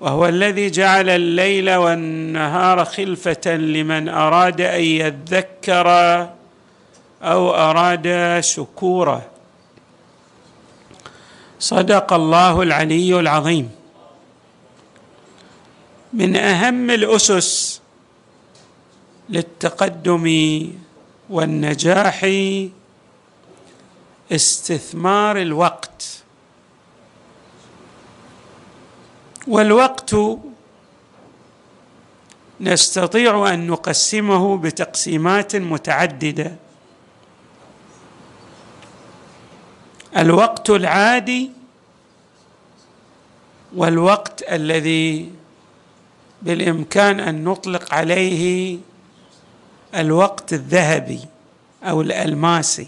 وهو الذي جعل الليل والنهار خلفة لمن أراد أن يذكر أو أراد شكورا صدق الله العلي العظيم. من أهم الأسس للتقدم والنجاح استثمار الوقت. والوقت نستطيع أن نقسمه بتقسيمات متعددة. الوقت العادي والوقت الذي بالإمكان أن نطلق عليه الوقت الذهبي أو الألماسي.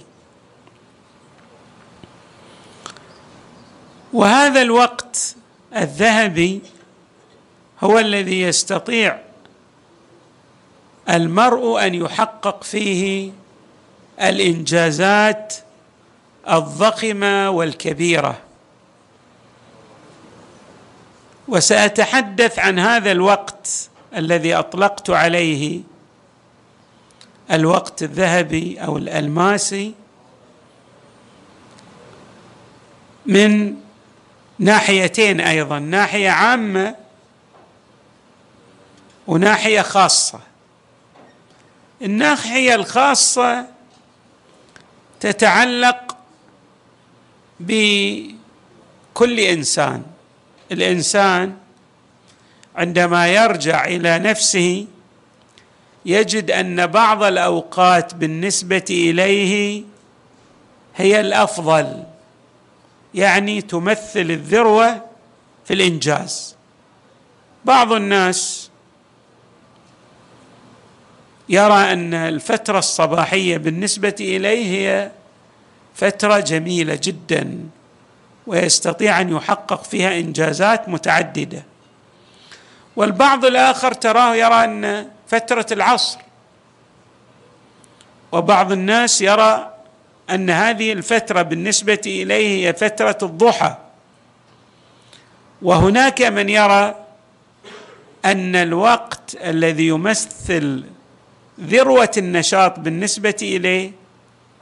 وهذا الوقت الذهبي هو الذي يستطيع المرء أن يحقق فيه الإنجازات الضخمة والكبيرة. وسأتحدث عن هذا الوقت الذي أطلقت عليه الوقت الذهبي أو الألماسي من ناحيتين أيضا ناحية عامة وناحية خاصة. الناحية الخاصة تتعلق بكل إنسان. الإنسان عندما يرجع إلى نفسه يجد أن بعض الأوقات بالنسبة إليه هي الأفضل. يعني تمثل الذروة في الإنجاز. بعض الناس يرى أن الفترة الصباحية بالنسبة إليه هي فترة جميلة جدا ويستطيع أن يحقق فيها إنجازات متعددة. والبعض الآخر تراه يرى أن فترة العصر وبعض الناس يرى أن هذه الفترة بالنسبة إليه هي فترة الضحى. وهناك من يرى أن الوقت الذي يمثل ذروة النشاط بالنسبة إليه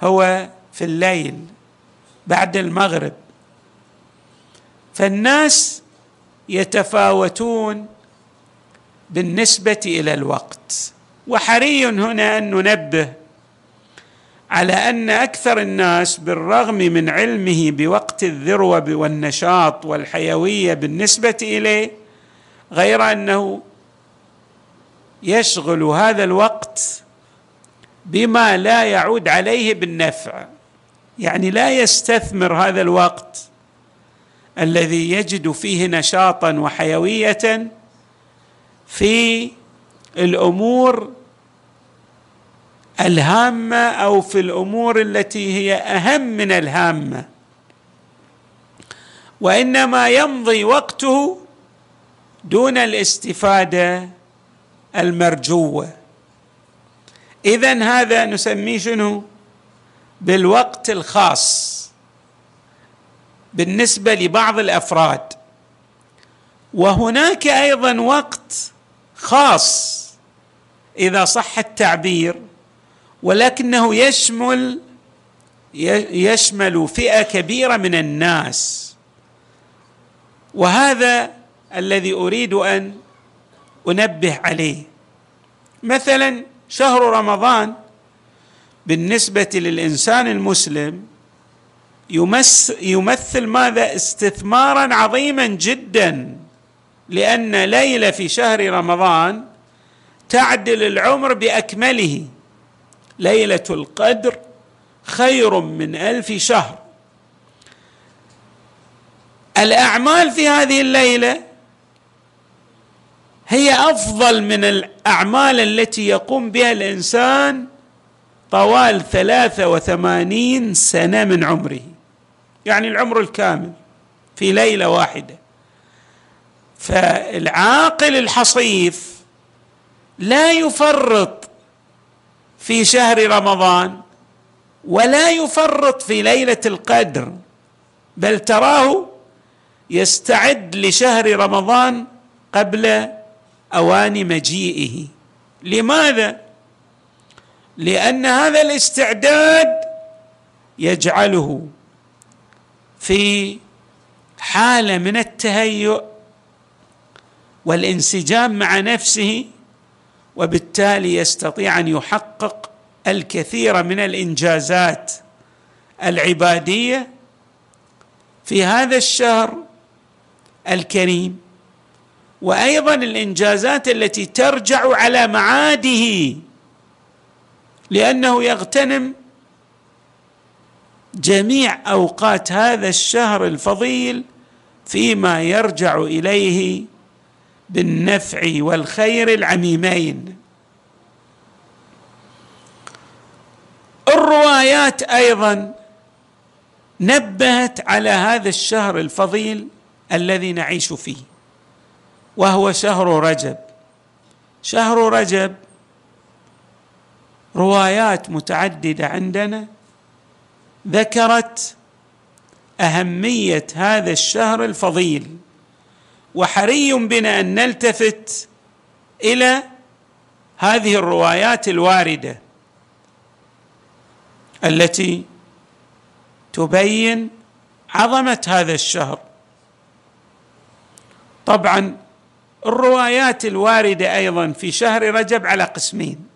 هو في الليل بعد المغرب. فالناس يتفاوتون بالنسبة إلى الوقت. وحري هنا أن ننبه على أن أكثر الناس بالرغم من علمه بوقت الذروة والنشاط والحيوية بالنسبة إليه غير أنه يشغل هذا الوقت بما لا يعود عليه بالنفع. يعني لا يستثمر هذا الوقت الذي يجد فيه نشاطا وحيوية في الأمور الهامة أو في الأمور التي هي أهم من الهامة. وإنما يمضي وقته دون الاستفادة المرجوة. اذا هذا نسميه شنو؟ بالوقت الخاص. بالنسبة لبعض الأفراد. وهناك أيضا وقت خاص إذا صح التعبير. ولكنه يشمل يشمل فئة كبيرة من الناس. وهذا الذي أريد أن أنبه عليه. مثلا شهر رمضان بالنسبة للإنسان المسلم يمثل, ماذا؟ استثمارا عظيما جدا لأن ليلة في شهر رمضان تعدل العمر بأكمله. ليلة القدر خير من ألف شهر. الأعمال في هذه الليلة هي أفضل من الأعمال التي يقوم بها الإنسان طوال ثلاثة وثمانين سنة من عمره يعني العمر الكامل في ليلة واحدة. فالعاقل الحصيف لا يفرط في شهر رمضان ولا يفرط في ليلة القدر بل تراه يستعد لشهر رمضان قبل أوان مجيئه. لماذا؟ لأن هذا الاستعداد يجعله في حالة من التهيؤ والانسجام مع نفسه وبالتالي يستطيع أن يحقق الكثير من الإنجازات العبادية في هذا الشهر الكريم. وأيضا الإنجازات التي ترجع على معاده لأنه يغتنم جميع أوقات هذا الشهر الفضيل فيما يرجع إليه بالنفع والخير العميمين. الروايات أيضا نبهت على هذا الشهر الفضيل الذي نعيش فيه وهو شهر رجب. شهر رجب روايات متعددة عندنا ذكرت أهمية هذا الشهر الفضيل وحري بنا أن نلتفت إلى هذه الروايات الواردة. التي تبين عظمة هذا الشهر. طبعا الروايات الواردة أيضا في شهر رجب على قسمين.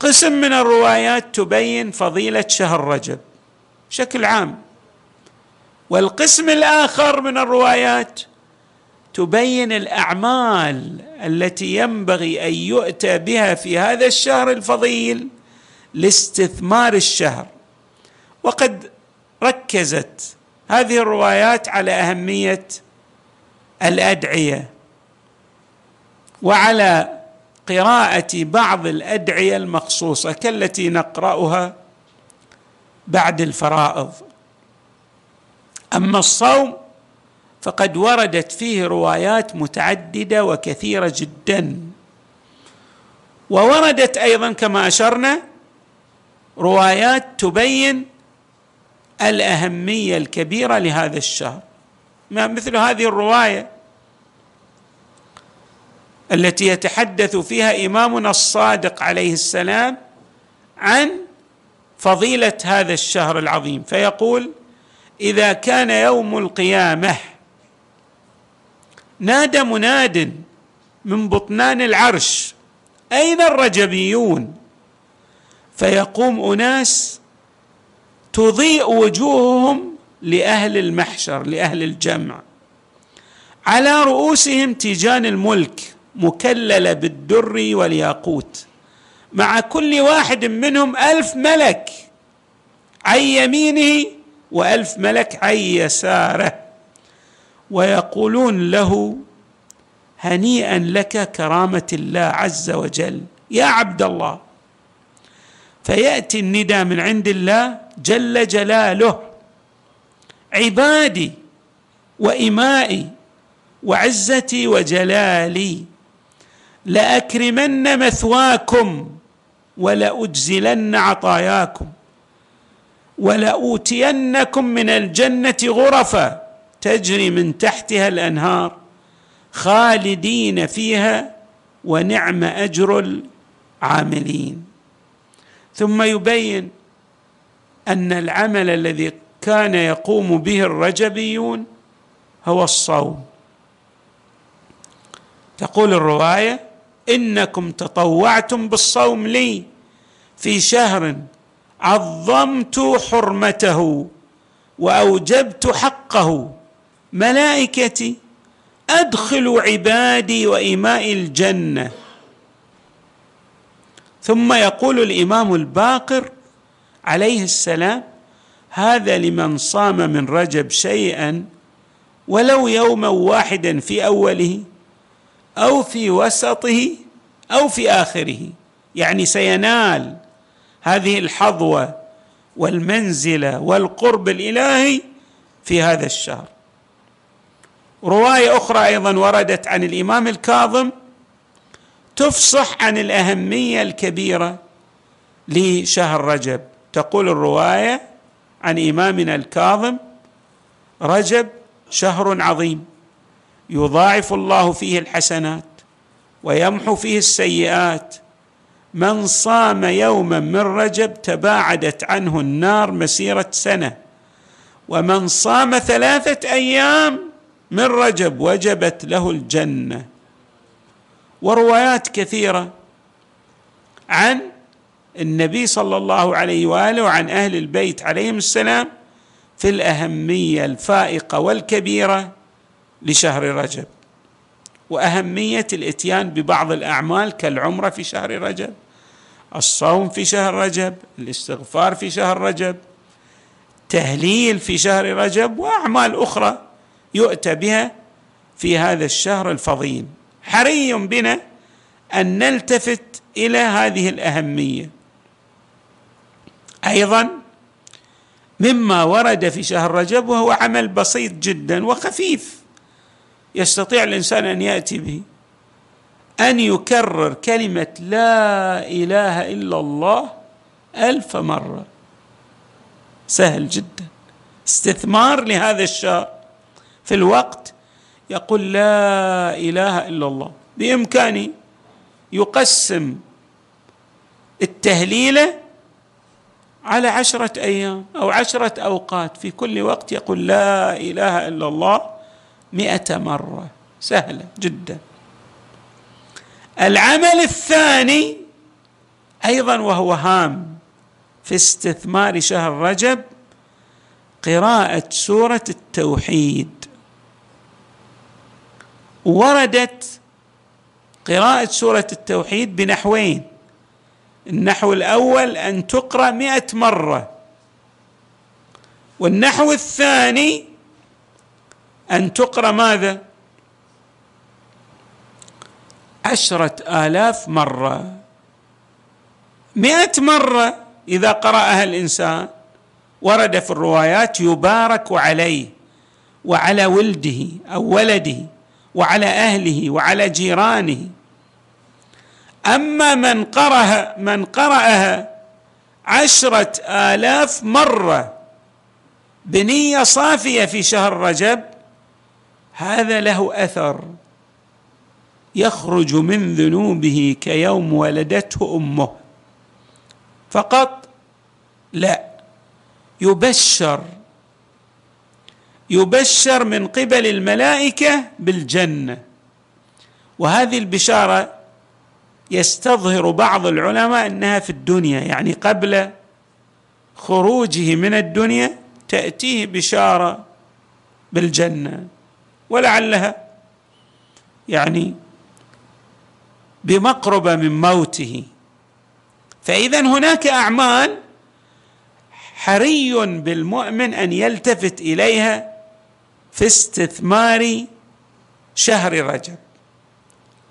قسم من الروايات تبين فضيلة شهر رجب بشكل عام. والقسم الآخر من الروايات تبين الأعمال التي ينبغي أن يؤتى بها في هذا الشهر الفضيل لاستثمار الشهر. وقد ركزت هذه الروايات على أهمية الأدعية وعلى قراءة بعض الأدعية المخصوصة كالتي نقرأها بعد الفرائض. أما الصوم فقد وردت فيه روايات متعددة وكثيرة جدا. ووردت أيضا كما أشرنا روايات تبين الأهمية الكبيرة لهذا الشهر. مثل هذه الرواية التي يتحدث فيها إمامنا الصادق عليه السلام عن فضيلة هذا الشهر العظيم فيقول إذا كان يوم القيامة نادى مناد من بطنان العرش أين الرجبيون؟ فيقوم أناس تضيء وجوههم لأهل المحشر لأهل الجمع. على رؤوسهم تيجان الملك مكلله بالدر والياقوت. مع كل واحد منهم ألف ملك عن يمينه وألف ملك عن يساره. ويقولون له هنيئا لك كرامة الله عز وجل. يا عبد الله فيأتي الندى من عند الله جل جلاله. عبادي وإمائي وعزتي وجلالي لأكرمن مثواكم ولأجزلن عطاياكم ولأوتينكم من الجنة غرفا تجري من تحتها الأنهار خالدين فيها ونعم أجر العاملين. ثم يبين أن العمل الذي كان يقوم به الرجبيون هو الصوم. تقول الرواية إنكم تطوعتم بالصوم لي في شهر عظمت حرمته وأوجبت حقه. ملائكتي أدخلوا عبادي وإماء الجنة. ثم يقول الإمام الباقر عليه السلام هذا لمن صام من رجب شيئا ولو يوما واحدا في أوله أو في وسطه أو في آخره. يعني سينال هذه الحظوة والمنزلة والقرب الإلهي في هذا الشهر. رواية أخرى أيضا وردت عن الإمام الكاظم تفصح عن الأهمية الكبيرة لشهر رجب. تقول الرواية عن إمامنا الكاظم رجب شهر عظيم يضاعف الله فيه الحسنات ويمحو فيه السيئات. من صام يوما من رجب تباعدت عنه النار مسيرة سنة. ومن صام ثلاثة أيام من رجب وجبت له الجنة. وروايات كثيرة عن النبي صلى الله عليه وآله وعن أهل البيت عليهم السلام في الأهمية الفائقة والكبيرة لشهر رجب وأهمية الإتيان ببعض الأعمال كالعمرة في شهر رجب الصوم في شهر رجب الاستغفار في شهر رجب تهليل في شهر رجب وأعمال أخرى يؤتى بها في هذا الشهر الفضيل. حري بنا أن نلتفت إلى هذه الأهمية. أيضا مما ورد في شهر رجب وهو عمل بسيط جدا وخفيف يستطيع الإنسان أن يأتي به. أن يكرر كلمة لا إله إلا الله ألف مرة. سهل جدا. استثمار لهذا الشهر في الوقت يقول لا إله إلا الله. بامكانه يقسم التهليله على عشرة أيام أو عشرة أوقات. في كل وقت يقول لا إله إلا الله مئة مرة. سهلة جدا. العمل الثاني أيضا وهو هام في استثمار شهر رجب قراءة سورة التوحيد. وردت قراءة سورة التوحيد بنحوين. النحو الأول أن تقرأ مئة مرة. والنحو الثاني أن تقرأ ماذا؟ عشرة آلاف مرة. مئة مرة إذا قرأها الإنسان ورد في الروايات يبارك عليه وعلى ولده أو ولده. وعلى أهله وعلى جيرانه. أما من قرأها من قرأها عشرة آلاف مرة بنية صافية في شهر رجب هذا له أثر. يخرج من ذنوبه كيوم ولدته أمه. فقط لا يبشر يبشر من قبل الملائكة بالجنة. وهذه البشارة يستظهر بعض العلماء أنها في الدنيا يعني قبل خروجه من الدنيا تأتيه بشارة بالجنة. ولعلها يعني بمقربة من موته. فإذا هناك أعمال حري بالمؤمن أن يلتفت إليها في استثمار شهر رجب.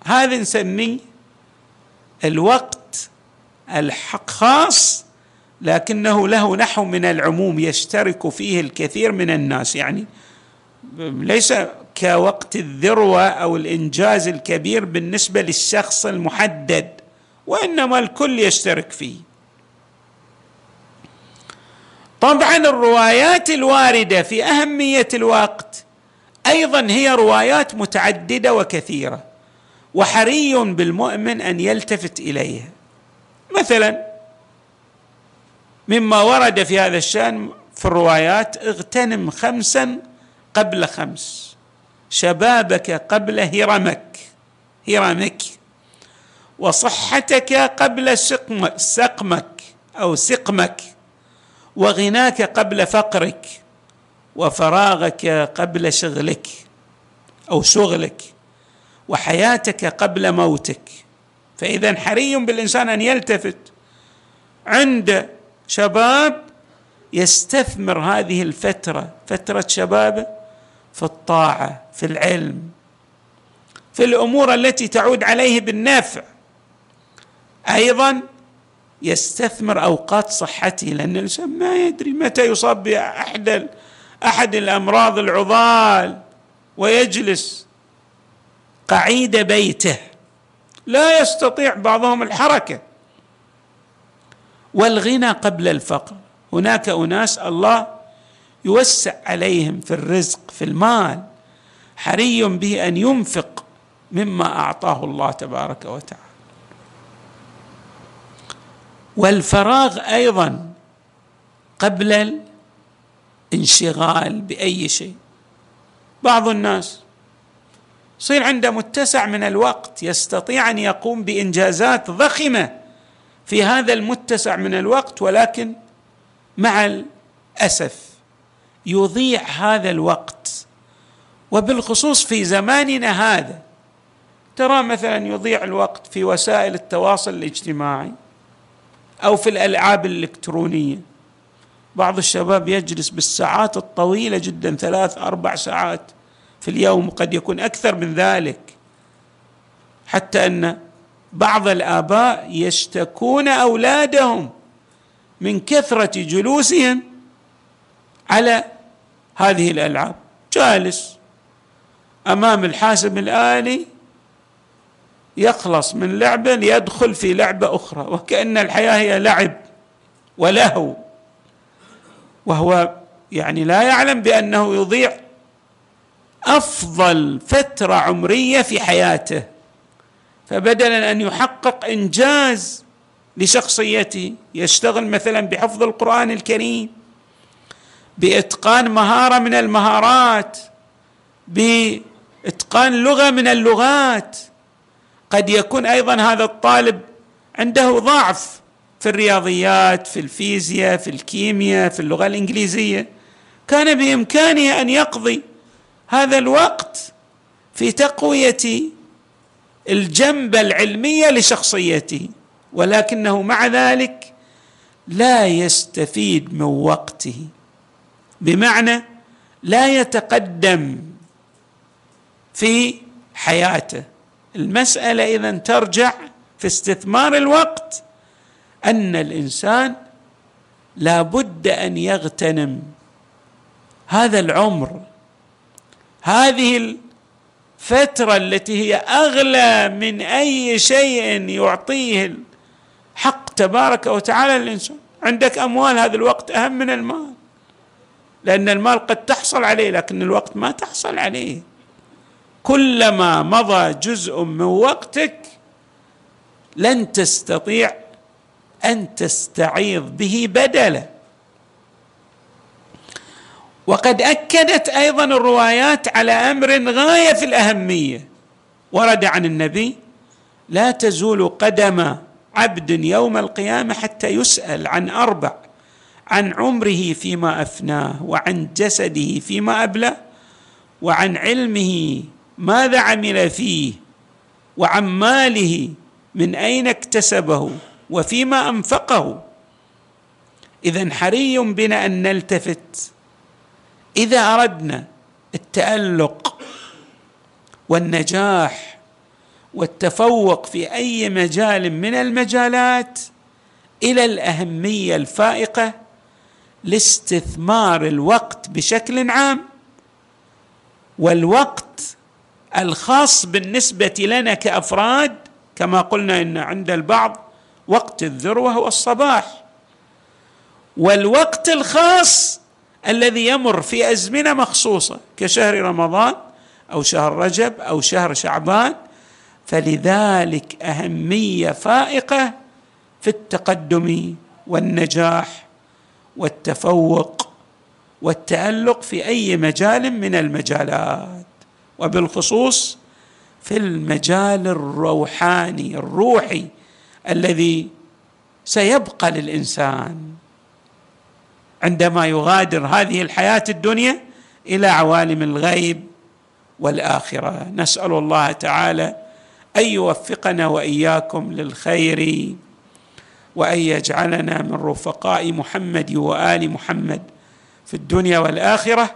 هذا نسميه الوقت الحق خاص لكنه له نحو من العموم يشترك فيه الكثير من الناس. يعني ليس كوقت الذروة أو الإنجاز الكبير بالنسبة للشخص المحدد وإنما الكل يشترك فيه. طبعا الروايات الواردة في أهمية الوقت أيضا هي روايات متعددة وكثيرة وحري بالمؤمن أن يلتفت إليها. مثلا مما ورد في هذا الشأن في الروايات اغتنم خمسا قبل خمس. شبابك قبل هرمك هرمك. وصحتك قبل سقمك أو سقمك. وغناك قبل فقرك وفراغك قبل شغلك أو شغلك وحياتك قبل موتك. فإذا حري بالإنسان أن يلتفت. عند شباب يستثمر هذه الفترة فترة شبابه في الطاعة في العلم في الأمور التي تعود عليه بالنفع. أيضا يستثمر أوقات صحته لأن الإنسان ما يدري متى يصاب باحد أحد الأمراض العضال ويجلس. قعيد بيته. لا يستطيع بعضهم الحركة. والغنى قبل الفقر. هناك أناس الله يوسع عليهم في الرزق في المال حري به أن ينفق مما أعطاه الله تبارك وتعالى. والفراغ أيضا قبل الانشغال بأي شيء. بعض الناس يصير عنده متسع من الوقت يستطيع أن يقوم بإنجازات ضخمة في هذا المتسع من الوقت ولكن مع الأسف يضيع هذا الوقت. وبالخصوص في زماننا هذا ترى مثلا يضيع الوقت في وسائل التواصل الاجتماعي. أو في الألعاب الإلكترونية. بعض الشباب يجلس بالساعات الطويلة جدا ثلاث أربع ساعات في اليوم قد يكون أكثر من ذلك. حتى أن بعض الآباء يشتكون أولادهم من كثرة جلوسهم على هذه الألعاب. جالس أمام الحاسب الآلي يخلص من لعبة ليدخل في لعبة أخرى وكأن الحياة هي لعب ولهو. وهو يعني لا يعلم بأنه يضيع أفضل فترة عمرية في حياته فبدلا أن يحقق إنجاز لشخصيته. يشتغل مثلا بحفظ القرآن الكريم بإتقان مهارة من المهارات بإتقان لغة من اللغات. قد يكون أيضا هذا الطالب عنده ضعف في الرياضيات في الفيزياء في الكيمياء في اللغة الإنجليزية. كان بإمكانه أن يقضي هذا الوقت في تقوية الجنبه العلميه لشخصيته ولكنه مع ذلك لا يستفيد من وقته. بمعنى لا يتقدم في حياته. المسألة إذا ترجع في استثمار الوقت أن الإنسان لا بد أن يغتنم. هذا العمر هذه الفترة التي هي أغلى من أي شيء يعطيه الحق تبارك وتعالى للإنسان. عندك أموال هذا الوقت أهم من المال لأن المال قد تحصل عليه لكن الوقت ما تحصل عليه. كلما مضى جزء من وقتك لن تستطيع أن تستعيض به بدلا. وقد أكدت أيضا الروايات على أمر غاية في الأهمية. ورد عن النبي لا تزول قدم عبد يوم القيامة حتى يسأل عن أربع عن عمره فيما أفناه وعن جسده فيما أبلى وعن علمه ماذا عمل فيه وعن ماله من أين اكتسبه وفيما أنفقه؟ إذا حري بنا أن نلتفت. إذا أردنا التألق والنجاح والتفوق في أي مجال من المجالات إلى الأهمية الفائقة لاستثمار الوقت بشكل عام. والوقت الخاص بالنسبة لنا كأفراد كما قلنا إن عند البعض وقت الذروة هو الصباح. والوقت الخاص الذي يمر في أزمنة مخصوصة كشهر رمضان أو شهر رجب أو شهر شعبان فلذلك أهمية فائقة في التقدم والنجاح والتفوق والتألق في أي مجال من المجالات. وبالخصوص في المجال الروحاني الروحي الذي سيبقى للإنسان. عندما يغادر هذه الحياة الدنيا إلى عوالم الغيب والآخرة. نسأل الله تعالى أن يوفقنا وإياكم للخير وأن يجعلنا من رفقاء محمد وآل محمد في الدنيا والآخرة.